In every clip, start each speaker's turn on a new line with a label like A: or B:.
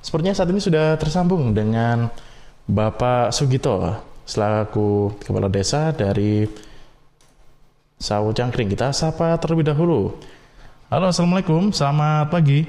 A: Sepertinya saat ini sudah tersambung dengan Bapak Sugito selaku Kepala Desa dari Sawo Cangkring. Kita sapa terlebih dahulu. Halo, Assalamualaikum. Selamat pagi.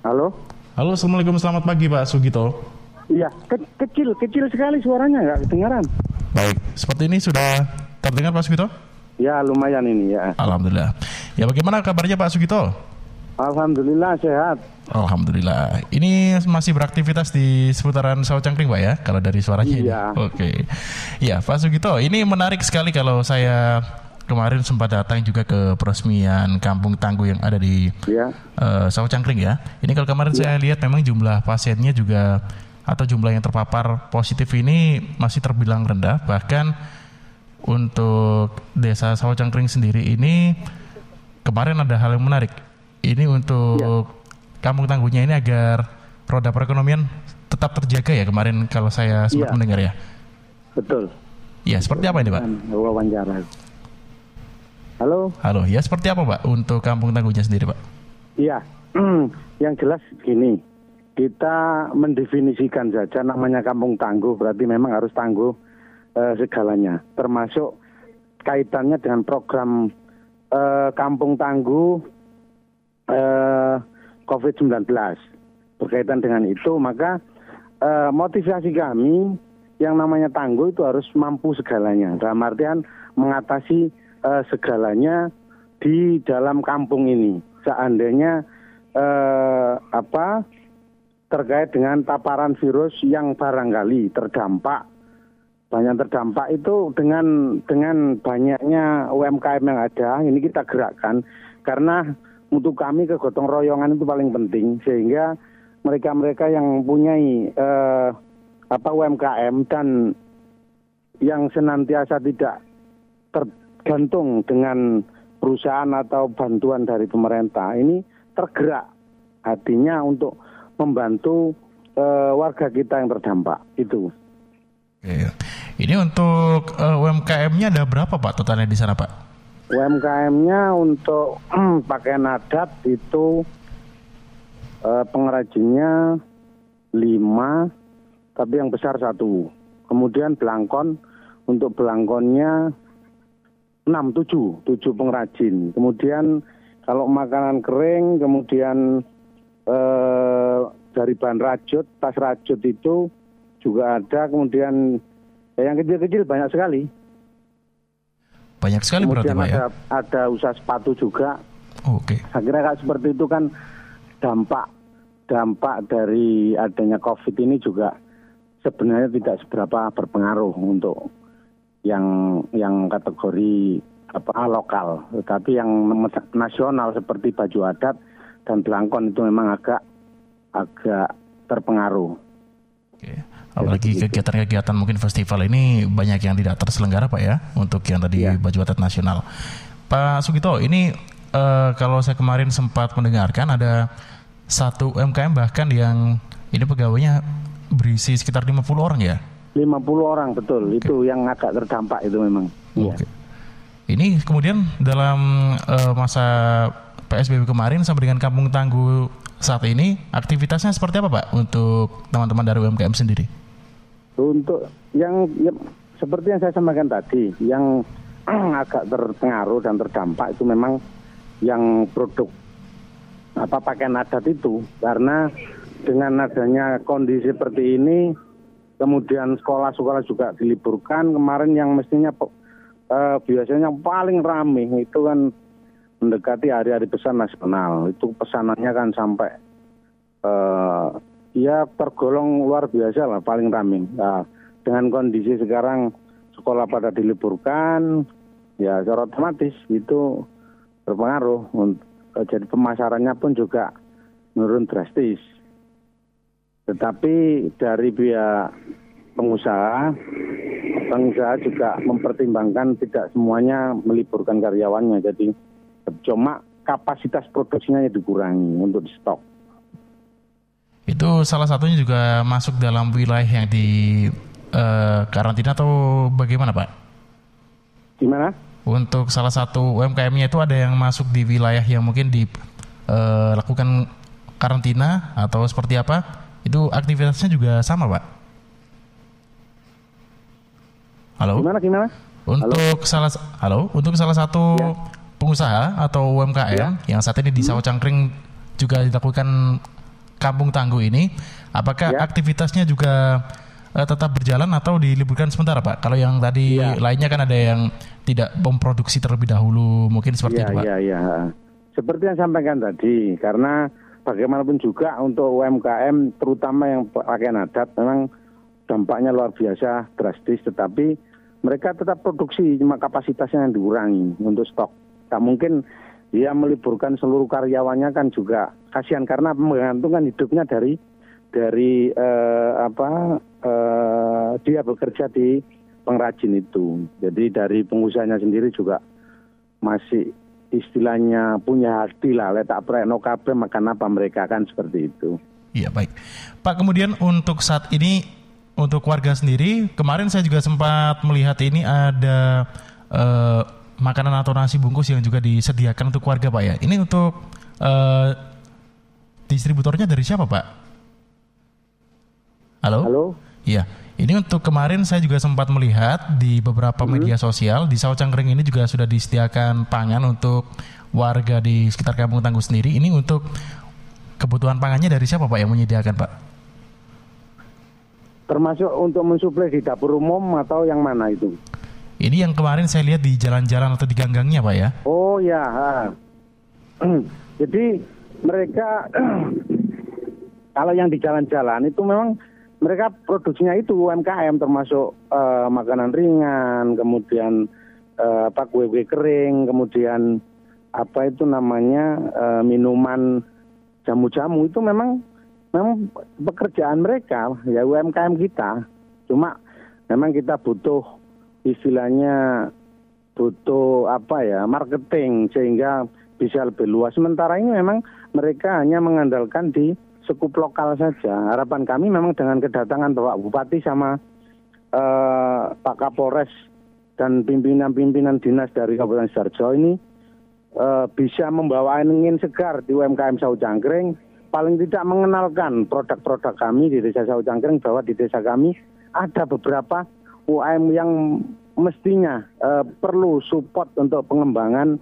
B: Halo?
A: Halo, Assalamualaikum. Selamat pagi, Pak Sugito.
B: Iya, ke kecil, kecil sekali suaranya, nggak kedengaran.
A: Baik, seperti ini sudah terdengar Pak Sugito?
B: Ya, lumayan ini ya.
A: Alhamdulillah. Ya, bagaimana kabarnya Pak Sugito?
B: Alhamdulillah sehat.
A: Alhamdulillah. Ini masih beraktivitas di seputaran Sawo Cangkring, Pak ya? Kalau dari suaranya.
B: Iya.
A: Oke. Ya, Pak Sugito, ini menarik sekali kalau saya kemarin sempat datang juga ke peresmian Kampung Tangguh yang ada di
B: Ya,
A: eh, Sawo Cangkring ya. Ini kalau kemarin saya lihat memang jumlah pasiennya juga atau jumlah yang terpapar positif ini masih terbilang rendah. Bahkan untuk desa Sawo Cangkring sendiri ini kemarin ada hal yang menarik. Ini untuk kampung tangguhnya ini agar roda perekonomian tetap terjaga ya kemarin kalau saya sempat
B: Iya.
A: mendengar ya.
B: betul.
A: Ya seperti apa ini Pak?
B: Wawancara. Halo?
A: Halo, ya seperti apa Pak untuk kampung tangguhnya sendiri Pak?
B: Iya, yang jelas gini, kita mendefinisikan saja namanya kampung tangguh, berarti memang harus tangguh eh, segalanya, termasuk kaitannya dengan program eh, kampung tangguh eh, COVID-19. Berkaitan dengan itu, maka eh, motivasi kami yang namanya tangguh itu harus mampu segalanya. Dalam artian mengatasi eh, segalanya di dalam kampung ini. Seandainya eh, apa terkait dengan paparan virus yang barangkali terdampak banyak terdampak itu dengan dengan banyaknya UMKM yang ada ini kita gerakkan karena untuk kami kegotong royongan itu paling penting sehingga mereka-mereka yang mempunyai eh, apa UMKM dan yang senantiasa tidak tergantung dengan perusahaan atau bantuan dari pemerintah ini tergerak hatinya untuk membantu eh, warga kita yang terdampak itu.
A: Oke. Ini untuk eh, UMKM-nya ada berapa Pak totalnya di sana Pak?
B: UMKM-nya untuk pakaian adat itu eh, pengrajinnya lima, tapi yang besar satu. Kemudian belangkon untuk belangkonnya enam tujuh, tujuh pengrajin. Kemudian kalau makanan kering, kemudian eh, dari bahan rajut, tas rajut itu juga ada. Kemudian ya yang kecil-kecil banyak sekali.
A: Banyak sekali berarti
B: Kemudian
A: Pak ya?
B: ada, ada usaha sepatu juga.
A: Oke.
B: Saya kira kayak seperti itu kan dampak dampak dari adanya COVID ini juga sebenarnya tidak seberapa berpengaruh untuk yang yang kategori apa lokal, tetapi yang nasional seperti baju adat dan belangkon itu memang agak agak terpengaruh.
A: Oke. Apalagi kegiatan-kegiatan mungkin festival ini banyak yang tidak terselenggara Pak ya untuk yang tadi
B: Iya.
A: baju adat nasional. Pak Sugito, ini eh, kalau saya kemarin sempat mendengarkan ada satu UMKM bahkan yang ini pegawainya berisi sekitar 50 orang ya.
B: 50 orang betul, itu yang agak terdampak itu memang. Iya.
A: Oke. Ini kemudian dalam eh, masa PSBB kemarin sampai dengan Kampung Tangguh saat ini aktivitasnya seperti apa Pak untuk teman-teman dari UMKM sendiri?
B: Untuk yang ya, seperti yang saya sampaikan tadi, yang agak terpengaruh dan terdampak itu memang yang produk apa pakaian adat itu. Karena dengan adanya kondisi seperti ini kemudian sekolah-sekolah juga diliburkan kemarin yang mestinya eh, biasanya paling rame itu kan mendekati hari-hari pesan nasional. Itu pesanannya kan sampai eh, ya tergolong luar biasa lah paling rame. Nah, dengan kondisi sekarang sekolah pada diliburkan, ya secara otomatis itu berpengaruh. Jadi pemasarannya pun juga menurun drastis. Tetapi dari pihak pengusaha, pengusaha juga mempertimbangkan tidak semuanya meliburkan karyawannya. Jadi cuma kapasitas produksinya dikurangi untuk di stok.
A: Itu salah satunya juga masuk dalam wilayah yang di eh, karantina atau bagaimana Pak?
B: Gimana?
A: Untuk salah satu UMKM-nya itu ada yang masuk di wilayah yang mungkin dilakukan karantina atau seperti apa? Itu aktivitasnya juga sama, Pak? Halo?
B: Gimana gimana?
A: Untuk halo? salah halo, untuk salah satu ya. pengusaha atau UMKM ya. yang saat ini di hmm. Sawo Cangkring juga dilakukan kampung tangguh ini, apakah ya. aktivitasnya juga uh, tetap berjalan atau diliburkan sementara, Pak? Kalau yang tadi ya. lainnya kan ada yang tidak memproduksi terlebih dahulu, mungkin seperti ya, itu, Pak.
B: Iya, iya. Seperti yang sampaikan tadi, karena bagaimanapun juga untuk UMKM terutama yang pakaian adat memang dampaknya luar biasa drastis tetapi mereka tetap produksi cuma kapasitasnya yang dikurangi untuk stok. Tak mungkin dia meliburkan seluruh karyawannya kan juga kasihan karena menggantungkan hidupnya dari dari eh, apa eh, dia bekerja di pengrajin itu. Jadi dari pengusahanya sendiri juga masih istilahnya punya hati lah, letak no kabe makan apa mereka kan seperti itu.
A: Iya baik, Pak. Kemudian untuk saat ini untuk warga sendiri, kemarin saya juga sempat melihat ini ada uh, makanan atau nasi bungkus yang juga disediakan untuk warga, Pak ya. Ini untuk uh, distributornya dari siapa, Pak? Halo?
B: Halo?
A: Iya. Ini untuk kemarin saya juga sempat melihat di beberapa hmm. media sosial di Sawo Cangkring ini juga sudah disediakan pangan untuk warga di sekitar Kampung Tangguh sendiri. Ini untuk kebutuhan pangannya dari siapa Pak yang menyediakan Pak?
B: Termasuk untuk mensuplai di dapur umum atau yang mana itu?
A: Ini yang kemarin saya lihat di jalan-jalan atau di ganggangnya, Pak ya?
B: Oh ya. Jadi mereka kalau yang di jalan-jalan itu memang mereka produksinya itu UMKM termasuk uh, makanan ringan, kemudian uh, apa kue-kue kering, kemudian apa itu namanya uh, minuman jamu-jamu itu memang memang pekerjaan mereka ya UMKM kita. Cuma memang kita butuh istilahnya butuh apa ya marketing sehingga bisa lebih luas. Sementara ini memang mereka hanya mengandalkan di sekup lokal saja. Harapan kami memang dengan kedatangan Bapak Bupati sama eh, Pak Kapolres dan pimpinan-pimpinan dinas dari Kabupaten Sidoarjo ini eh, bisa membawa angin segar di UMKM Sau Jangkring paling tidak mengenalkan produk-produk kami di Desa Sawo Cangkring bahwa di desa kami ada beberapa UM yang mestinya uh, perlu support untuk pengembangan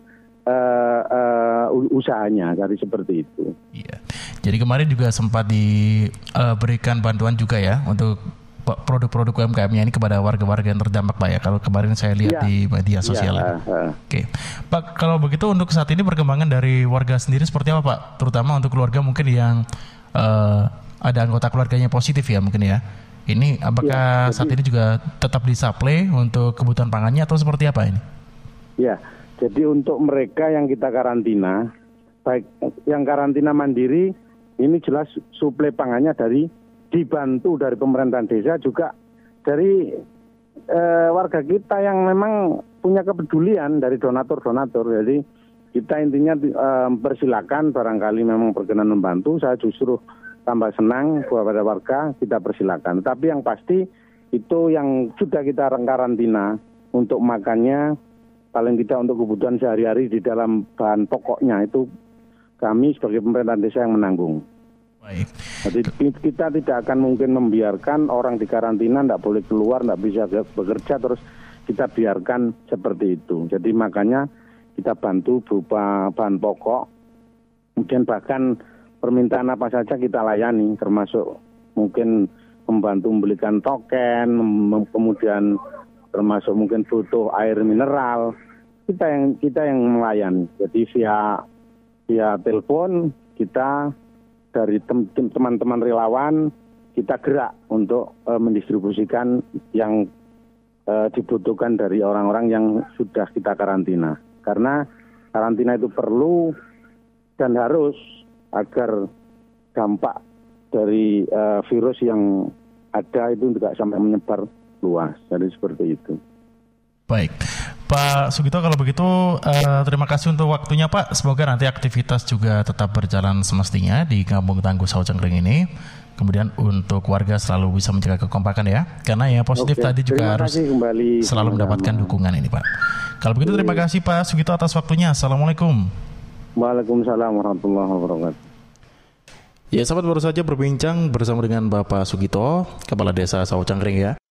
B: uh, uh, usahanya jadi seperti itu.
A: Iya. Jadi kemarin juga sempat diberikan bantuan juga ya untuk produk-produk UMKM-nya ini kepada warga-warga yang terdampak Pak ya. Kalau kemarin saya lihat ya. di media iya, sosial. Ya, uh, Oke. Pak, kalau begitu untuk saat ini perkembangan dari warga sendiri seperti apa Pak? Terutama untuk keluarga mungkin yang uh, ada anggota keluarganya positif ya mungkin ya. Ini apakah ya, jadi, saat ini juga tetap disuplai untuk kebutuhan pangannya atau seperti apa ini?
B: Ya, jadi untuk mereka yang kita karantina, baik yang karantina mandiri, ini jelas suplai pangannya dari dibantu dari pemerintahan desa juga dari eh, warga kita yang memang punya kepedulian dari donatur-donatur. Jadi kita intinya eh, persilakan barangkali memang berkenan membantu. Saya justru tambah senang kepada warga kita persilakan. Tapi yang pasti itu yang sudah kita karantina untuk makannya paling tidak untuk kebutuhan sehari-hari di dalam bahan pokoknya itu kami sebagai pemerintahan desa yang menanggung. Baik. Jadi kita tidak akan mungkin membiarkan orang di karantina tidak boleh keluar, tidak bisa bekerja terus kita biarkan seperti itu. Jadi makanya kita bantu berupa bahan pokok, kemudian bahkan permintaan apa saja kita layani, termasuk mungkin membantu membelikan token, kemudian termasuk mungkin butuh air mineral, kita yang kita yang melayani. Jadi via via telepon kita dari teman-teman relawan kita gerak untuk uh, mendistribusikan yang uh, dibutuhkan dari orang-orang yang sudah kita karantina. Karena karantina itu perlu dan harus agar dampak dari uh, virus yang ada itu tidak sampai menyebar luas. Jadi seperti itu.
A: Baik. Pak Sugito kalau begitu uh, terima kasih untuk waktunya Pak. Semoga nanti aktivitas juga tetap berjalan semestinya di Kampung Tangguh Sawo Cengkring ini. Kemudian untuk warga selalu bisa menjaga kekompakan ya. Karena ya positif Oke, tadi juga harus kembali selalu mendapatkan dukungan ini Pak. Kalau begitu terima kasih Pak Sugito atas waktunya. Assalamualaikum.
B: Waalaikumsalam warahmatullahi wabarakatuh.
A: Ya sahabat baru saja berbincang bersama dengan Bapak Sugito, Kepala Desa Sawo Cangkring ya.